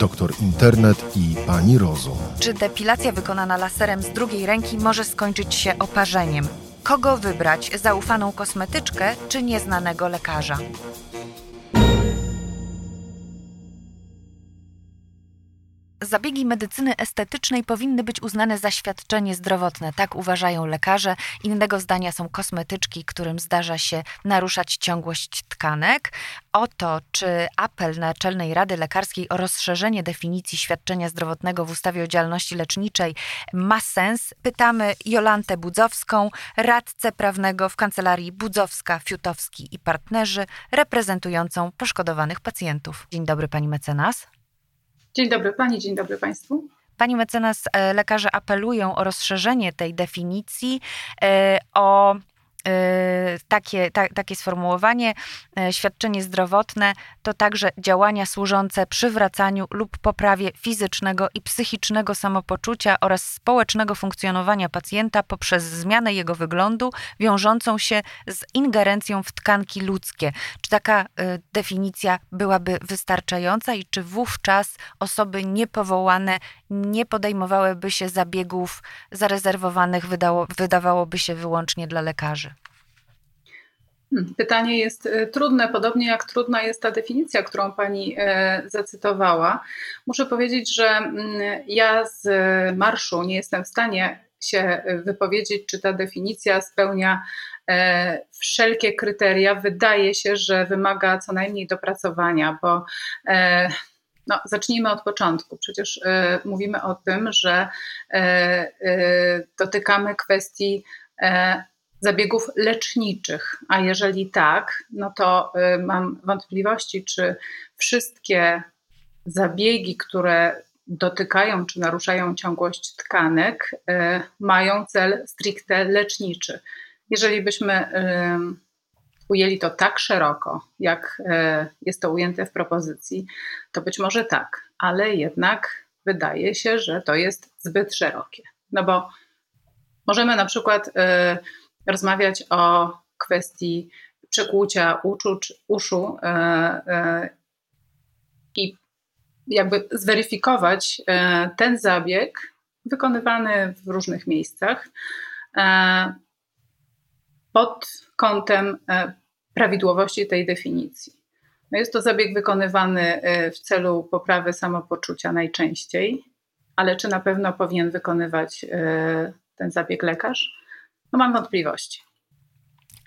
doktor internet i pani rozum. Czy depilacja wykonana laserem z drugiej ręki może skończyć się oparzeniem? Kogo wybrać, zaufaną kosmetyczkę czy nieznanego lekarza? Zabiegi medycyny estetycznej powinny być uznane za świadczenie zdrowotne, tak uważają lekarze. Innego zdania są kosmetyczki, którym zdarza się naruszać ciągłość tkanek. O to, czy apel Naczelnej Rady Lekarskiej o rozszerzenie definicji świadczenia zdrowotnego w ustawie o działalności leczniczej ma sens, pytamy Jolantę Budzowską, radcę prawnego w kancelarii Budzowska, Fiutowski i partnerzy, reprezentującą poszkodowanych pacjentów. Dzień dobry, pani mecenas. Dzień dobry Pani, dzień dobry Państwu. Pani mecenas, e, lekarze apelują o rozszerzenie tej definicji, e, o takie, ta, takie sformułowanie, e, świadczenie zdrowotne to także działania służące przywracaniu lub poprawie fizycznego i psychicznego samopoczucia oraz społecznego funkcjonowania pacjenta poprzez zmianę jego wyglądu wiążącą się z ingerencją w tkanki ludzkie. Czy taka e, definicja byłaby wystarczająca i czy wówczas osoby niepowołane nie podejmowałyby się zabiegów zarezerwowanych, wydało, wydawałoby się wyłącznie dla lekarzy? Hmm, pytanie jest e, trudne, podobnie jak trudna jest ta definicja, którą pani e, zacytowała. Muszę powiedzieć, że mm, ja z marszu nie jestem w stanie się wypowiedzieć, czy ta definicja spełnia e, wszelkie kryteria. Wydaje się, że wymaga co najmniej dopracowania, bo no, zacznijmy od początku. Przecież mówimy o tym, że dotykamy kwestii zabiegów leczniczych, a jeżeli tak, no to mam wątpliwości, czy wszystkie zabiegi, które dotykają czy naruszają ciągłość tkanek, mają cel stricte leczniczy. Jeżeli byśmy ujęli to tak szeroko, jak jest to ujęte w propozycji, to być może tak, ale jednak wydaje się, że to jest zbyt szerokie. No bo możemy na przykład rozmawiać o kwestii przekłucia uszu, uszu e, i jakby zweryfikować ten zabieg wykonywany w różnych miejscach pod kątem prawidłowości tej definicji. No jest to zabieg wykonywany y, w celu poprawy samopoczucia najczęściej, ale czy na pewno powinien wykonywać ten zabieg lekarz? No mam wątpliwości.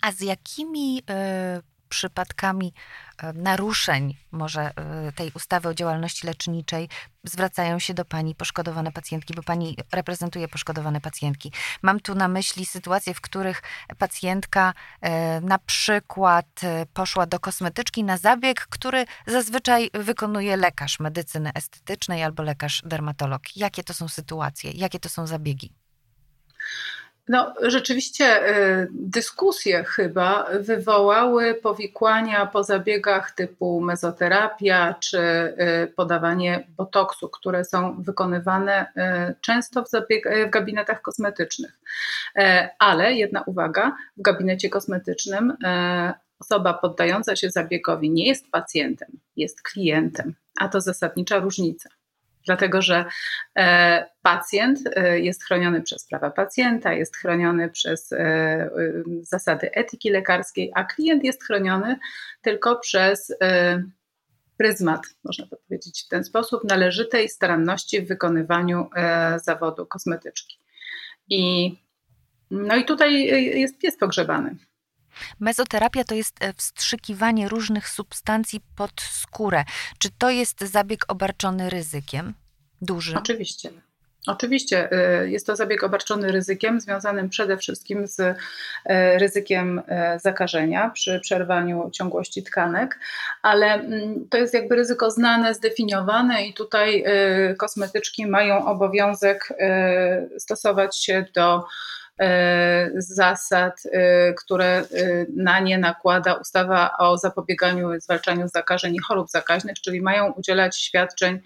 A z jakimi y, przypadkami e, naruszeń może e, tej ustawy o działalności leczniczej zwracają się do pani poszkodowane pacjentki, bo pani reprezentuje poszkodowane pacjentki. Mam tu na myśli sytuacje, w których pacjentka e, na przykład poszła do kosmetyczki na zabieg, który zazwyczaj wykonuje lekarz medycyny estetycznej albo lekarz dermatolog. Jakie to są sytuacje? Jakie to są zabiegi? No, rzeczywiście y, dyskusje chyba wywołały powikłania po zabiegach typu mezoterapia czy y, podawanie botoksu, które są wykonywane y, często w, zabieg- w gabinetach kosmetycznych. E, ale jedna uwaga, w gabinecie kosmetycznym e, osoba poddająca się zabiegowi nie jest pacjentem, jest klientem, a to zasadnicza różnica dlatego że e, pacjent e, jest chroniony przez prawa pacjenta, jest chroniony przez e, zasady etyki lekarskiej, a klient jest chroniony tylko przez pryzmat, można to powiedzieć w ten sposób, należytej staranności w wykonywaniu zawodu kosmetyczki. I, no i tutaj jest pies pogrzebany. Mezoterapia to jest e, wstrzykiwanie różnych substancji pod skórę. Czy to jest zabieg obarczony ryzykiem dużym? Oczywiście. Oczywiście e, jest to zabieg obarczony ryzykiem, związanym przede wszystkim z e, ryzykiem zakażenia przy przerwaniu ciągłości tkanek, ale mm, to jest jakby ryzyko znane, zdefiniowane i tutaj kosmetyczki mają obowiązek stosować się do zasad, e, które e, na nie nakłada ustawa o zapobieganiu i zwalczaniu zakażeń i chorób zakaźnych, czyli mają udzielać świadczeń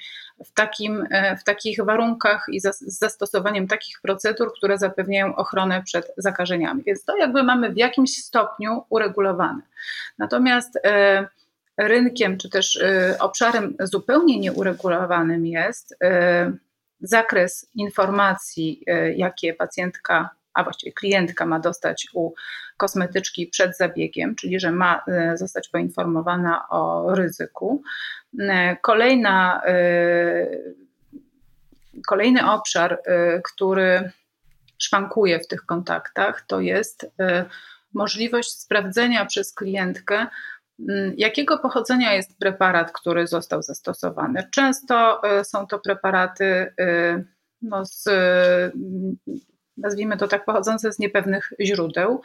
w, takim, w takich warunkach i z zastosowaniem takich procedur, które zapewniają ochronę przed zakażeniami. Więc to jakby mamy w jakimś stopniu uregulowane. Natomiast rynkiem czy też obszarem zupełnie nieuregulowanym jest zakres informacji, jakie pacjentka, a właściwie klientka ma dostać u kosmetyczki przed zabiegiem, czyli że ma zostać poinformowana o ryzyku. Kolejna, kolejny obszar, który szwankuje w tych kontaktach, to jest możliwość sprawdzenia przez klientkę, jakiego pochodzenia jest preparat, który został zastosowany. Często są to preparaty no, z nazwijmy to tak, pochodzące z niepewnych źródeł,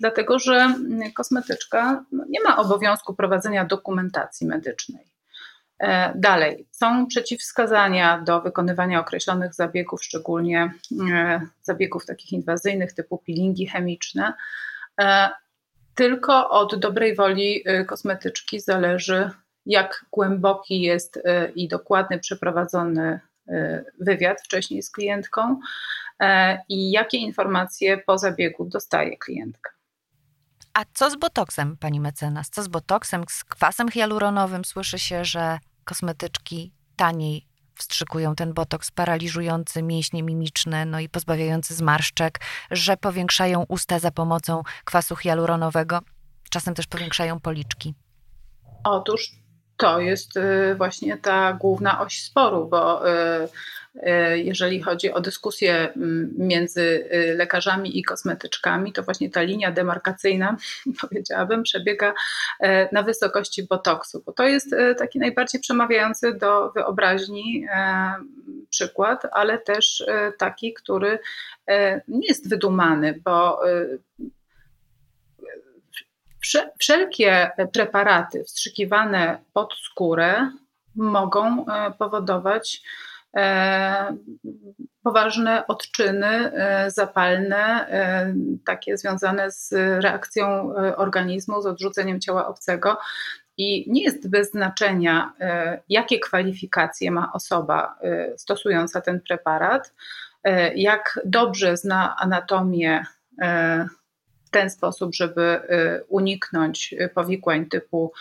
dlatego że mm, kosmetyczka no, nie ma obowiązku prowadzenia dokumentacji medycznej. E, dalej, są przeciwwskazania do wykonywania określonych zabiegów, szczególnie e, zabiegów takich inwazyjnych typu peelingi chemiczne. E, tylko od dobrej woli kosmetyczki zależy, jak głęboki jest i dokładny przeprowadzony wywiad wcześniej z klientką i jakie informacje po zabiegu dostaje klientka. A co z botoksem, pani mecenas? Co z botoksem, z kwasem hialuronowym? Słyszy się, że kosmetyczki taniej wstrzykują ten botoks paraliżujący mięśnie mimiczne, no i pozbawiający zmarszczek, że powiększają usta za pomocą kwasu hialuronowego, czasem też powiększają policzki. Otóż to jest y, właśnie ta główna oś sporu, bo y, E, jeżeli chodzi o dyskusję mm, między y, lekarzami i kosmetyczkami, to właśnie ta linia demarkacyjna, powiedziałabym, przebiega e, na wysokości botoksu, bo to jest e, taki najbardziej przemawiający do wyobraźni przykład, ale też taki, który nie jest wydumany, bo wszelkie preparaty wstrzykiwane pod skórę mogą powodować E, poważne odczyny e, zapalne, e, takie związane z reakcją organizmu, z odrzuceniem ciała obcego. I nie jest bez znaczenia, jakie kwalifikacje ma osoba stosująca ten preparat, jak dobrze zna anatomię w ten sposób, żeby uniknąć powikłań typu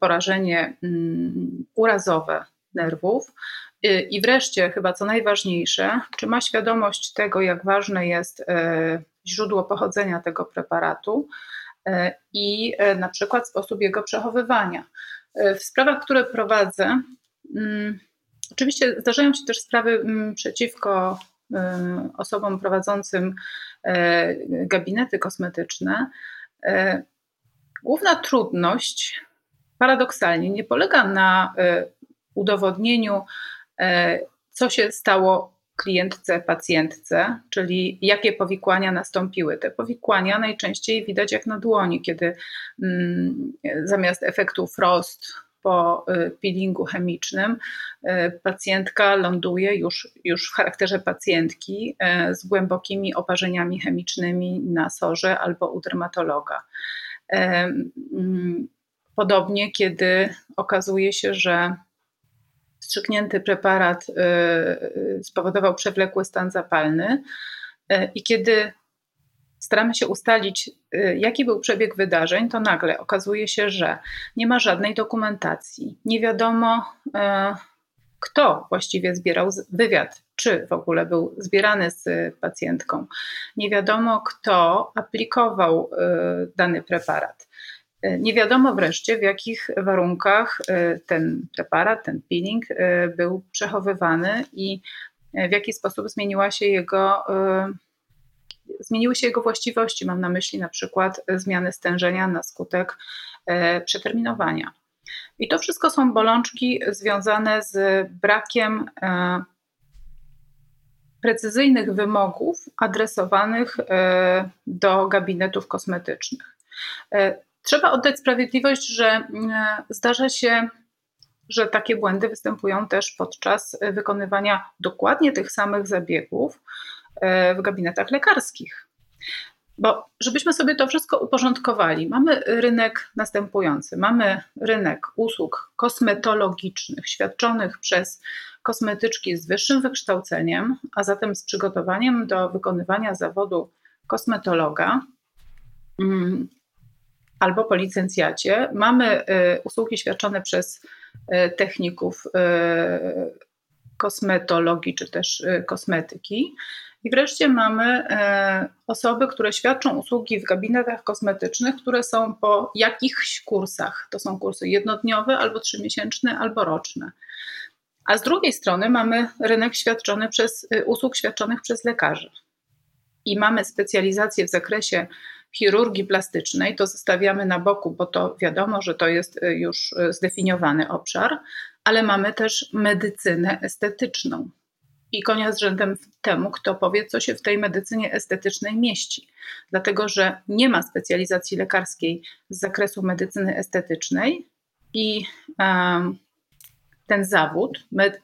porażenie mm, urazowe nerwów, I wreszcie, chyba co najważniejsze, czy ma świadomość tego, jak ważne jest y, źródło pochodzenia tego preparatu y, i na przykład sposób jego przechowywania. W sprawach, które prowadzę, mm, oczywiście zdarzają się też sprawy mm, przeciwko osobom prowadzącym gabinety kosmetyczne. Główna trudność paradoksalnie nie polega na udowodnieniu co się stało klientce, pacjentce, czyli jakie powikłania nastąpiły. Te powikłania najczęściej widać jak na dłoni, kiedy mm, zamiast efektu frost po y, peelingu chemicznym y, pacjentka ląduje już, już w charakterze pacjentki y, z głębokimi oparzeniami chemicznymi na sorze albo u dermatologa. Mm, podobnie, kiedy okazuje się, że wstrzyknięty preparat y, y, spowodował przewlekły stan zapalny. Y, I kiedy staramy się ustalić, jaki był przebieg wydarzeń, to nagle okazuje się, że nie ma żadnej dokumentacji. Nie wiadomo, kto właściwie zbierał wywiad, czy w ogóle był zbierany z pacjentką. Nie wiadomo, kto aplikował dany preparat. E, nie wiadomo wreszcie, w jakich warunkach e, ten preparat, ten peeling e, był przechowywany i w jaki sposób zmieniła się jego, zmieniły się jego właściwości. Mam na myśli na przykład zmiany stężenia na skutek przeterminowania. I to wszystko są bolączki związane z brakiem precyzyjnych wymogów adresowanych do gabinetów kosmetycznych. Trzeba oddać sprawiedliwość, że mm, zdarza się, że takie błędy występują też podczas wykonywania dokładnie tych samych zabiegów e, w gabinetach lekarskich. Bo żebyśmy sobie to wszystko uporządkowali, mamy rynek następujący. Mamy rynek usług kosmetologicznych świadczonych przez kosmetyczki z wyższym wykształceniem, a zatem z przygotowaniem do wykonywania zawodu kosmetologa. Albo po licencjacie. Mamy usługi świadczone przez techników kosmetologii czy też kosmetyki. I wreszcie mamy osoby, które świadczą usługi w gabinetach kosmetycznych, które są po jakichś kursach. To są kursy jednodniowe, albo trzymiesięczne, albo roczne. A z drugiej strony mamy rynek świadczony przez usług świadczonych przez lekarzy. I mamy specjalizację w zakresie chirurgii plastycznej, to zostawiamy na boku, bo to wiadomo, że to jest e, już zdefiniowany obszar, ale mamy też medycynę estetyczną i konia z rzędem temu, kto powie, co się w tej medycynie estetycznej mieści. Dlatego, że nie ma specjalizacji lekarskiej z zakresu medycyny estetycznej i ten zawód med,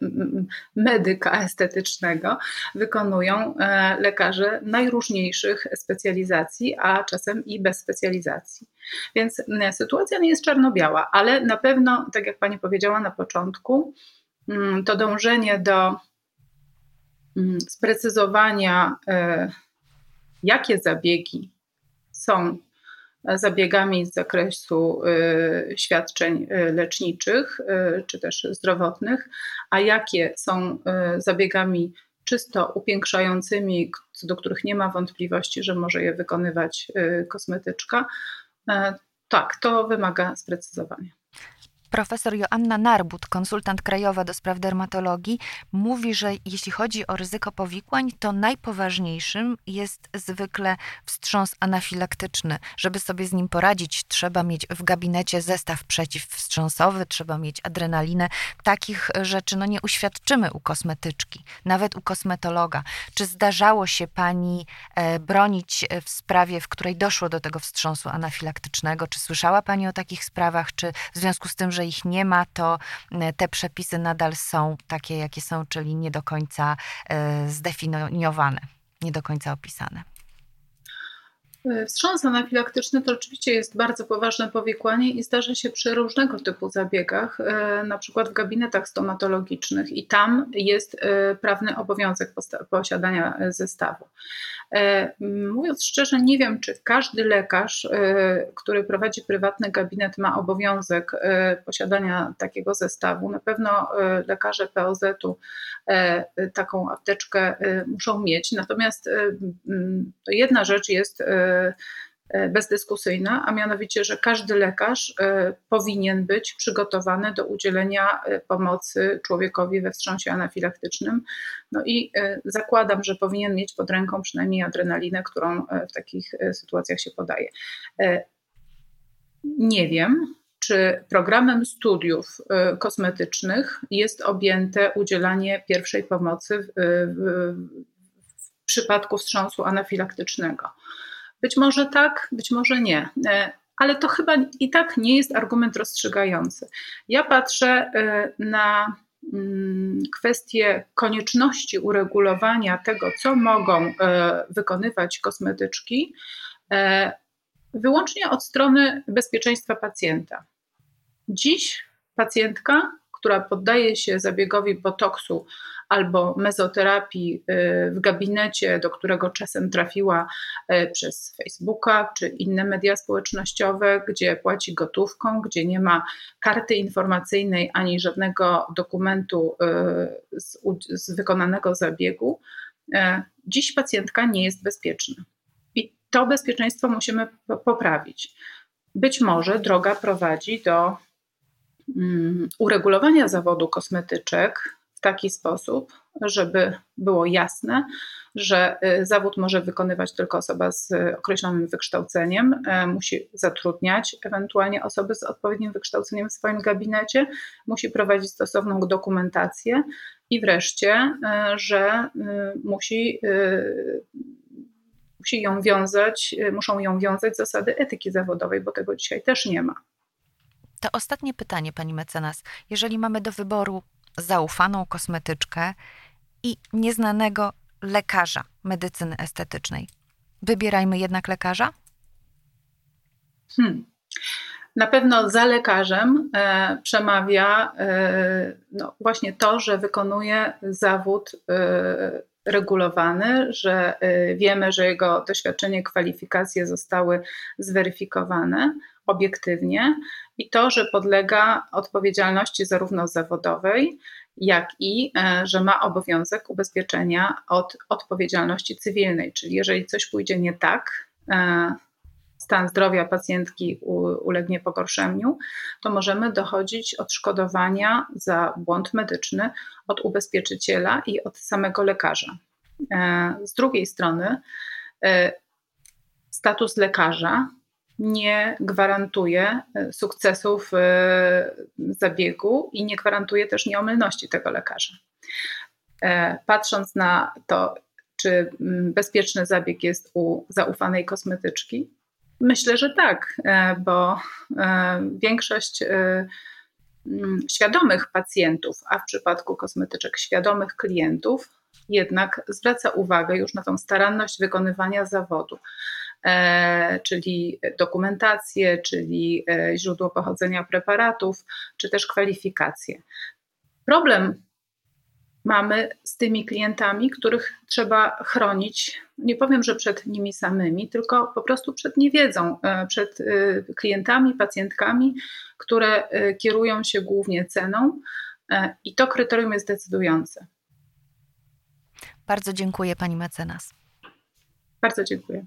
medyka estetycznego wykonują e, lekarze najróżniejszych specjalizacji, a czasem i bez specjalizacji. Więc sytuacja nie jest czarno-biała, ale na pewno, tak jak Pani powiedziała na początku, to dążenie do Mm, sprecyzowania, e, jakie zabiegi są zabiegami z zakresu e, świadczeń e, leczniczych czy też zdrowotnych, a jakie są zabiegami czysto upiększającymi, co do których nie ma wątpliwości, że może je wykonywać kosmetyczka. Tak, to wymaga sprecyzowania. Profesor Joanna Narbut, konsultant krajowa do spraw dermatologii, mówi, że jeśli chodzi o ryzyko powikłań, to najpoważniejszym jest zwykle wstrząs anafilaktyczny. Żeby sobie z nim poradzić, trzeba mieć w gabinecie zestaw przeciwwstrząsowy, trzeba mieć adrenalinę. Takich rzeczy no, nie uświadczymy u kosmetyczki, nawet u kosmetologa. Czy zdarzało się pani e, bronić w sprawie, w której doszło do tego wstrząsu anafilaktycznego? Czy słyszała pani o takich sprawach? Czy w związku z tym, że ich nie ma, to e, te przepisy nadal są takie, jakie są, czyli nie do końca e, zdefiniowane, nie do końca opisane. E, wstrząs anafilaktyczny to oczywiście jest bardzo poważne powikłanie i zdarza się przy różnego typu zabiegach, na przykład w gabinetach stomatologicznych i tam jest prawny obowiązek posiadania zestawu. Mówiąc szczerze, nie wiem, czy każdy lekarz, który prowadzi prywatny gabinet, ma obowiązek posiadania takiego zestawu. Na pewno lekarze POZ-u taką apteczkę muszą mieć. Natomiast jedna rzecz jest bezdyskusyjna, a mianowicie, że każdy lekarz e, powinien być przygotowany do udzielenia e, pomocy człowiekowi we wstrząsie anafilaktycznym. No i zakładam, że powinien mieć pod ręką przynajmniej adrenalinę, którą w takich sytuacjach się podaje. Nie wiem, czy programem studiów kosmetycznych jest objęte udzielanie pierwszej pomocy w, w, w przypadku wstrząsu anafilaktycznego. Być może tak, być może nie. E, ale to chyba i tak nie jest argument rozstrzygający. Ja patrzę e, na mm, kwestię konieczności uregulowania tego, co mogą e, wykonywać kosmetyczki, wyłącznie od strony bezpieczeństwa pacjenta. Dziś pacjentka, która poddaje się zabiegowi botoksu albo mezoterapii y, w gabinecie, do którego czasem trafiła y, przez Facebooka czy inne media społecznościowe, gdzie płaci gotówką, gdzie nie ma karty informacyjnej ani żadnego dokumentu y, z, z wykonanego zabiegu, dziś pacjentka nie jest bezpieczna. I to bezpieczeństwo musimy poprawić. Być może droga prowadzi do uregulowania zawodu kosmetyczek w taki sposób, żeby było jasne, że y, zawód może wykonywać tylko osoba z określonym wykształceniem, e, musi zatrudniać ewentualnie osoby z odpowiednim wykształceniem w swoim gabinecie, musi prowadzić stosowną dokumentację i wreszcie, że y, musi y, musi ją wiązać, muszą ją wiązać zasady etyki zawodowej, bo tego dzisiaj też nie ma. To ostatnie pytanie, pani mecenas. Jeżeli mamy do wyboru zaufaną kosmetyczkę i nieznanego lekarza medycyny estetycznej. Wybierajmy jednak lekarza? Hmm. Na pewno za lekarzem e, przemawia e, no, właśnie to, że wykonuje zawód e, regulowany, że e, wiemy, że jego doświadczenie, kwalifikacje zostały zweryfikowane obiektywnie i to, że podlega odpowiedzialności zarówno zawodowej, jak i że ma obowiązek ubezpieczenia od odpowiedzialności cywilnej. Czyli jeżeli coś pójdzie nie tak, stan zdrowia pacjentki ulegnie pogorszeniu, to możemy dochodzić odszkodowania za błąd medyczny od ubezpieczyciela i od samego lekarza. E, z drugiej strony, e, status lekarza nie gwarantuje e, sukcesów zabiegu i nie gwarantuje też nieomylności tego lekarza. Patrząc na to, czy mm, bezpieczny zabieg jest u zaufanej kosmetyczki, Myślę, że tak, e, bo e, większość e, mm, świadomych pacjentów, a w przypadku kosmetyczek świadomych klientów, jednak zwraca uwagę już na tą staranność wykonywania zawodu, czyli dokumentację, czyli źródło pochodzenia preparatów, czy też kwalifikacje. Problem mamy z tymi klientami, których trzeba chronić. Nie powiem, że przed nimi samymi, tylko po prostu przed niewiedzą, e, przed e, klientami, pacjentkami, które e, kierują się głównie ceną i to kryterium jest decydujące. Bardzo dziękuję pani mecenas. Bardzo dziękuję.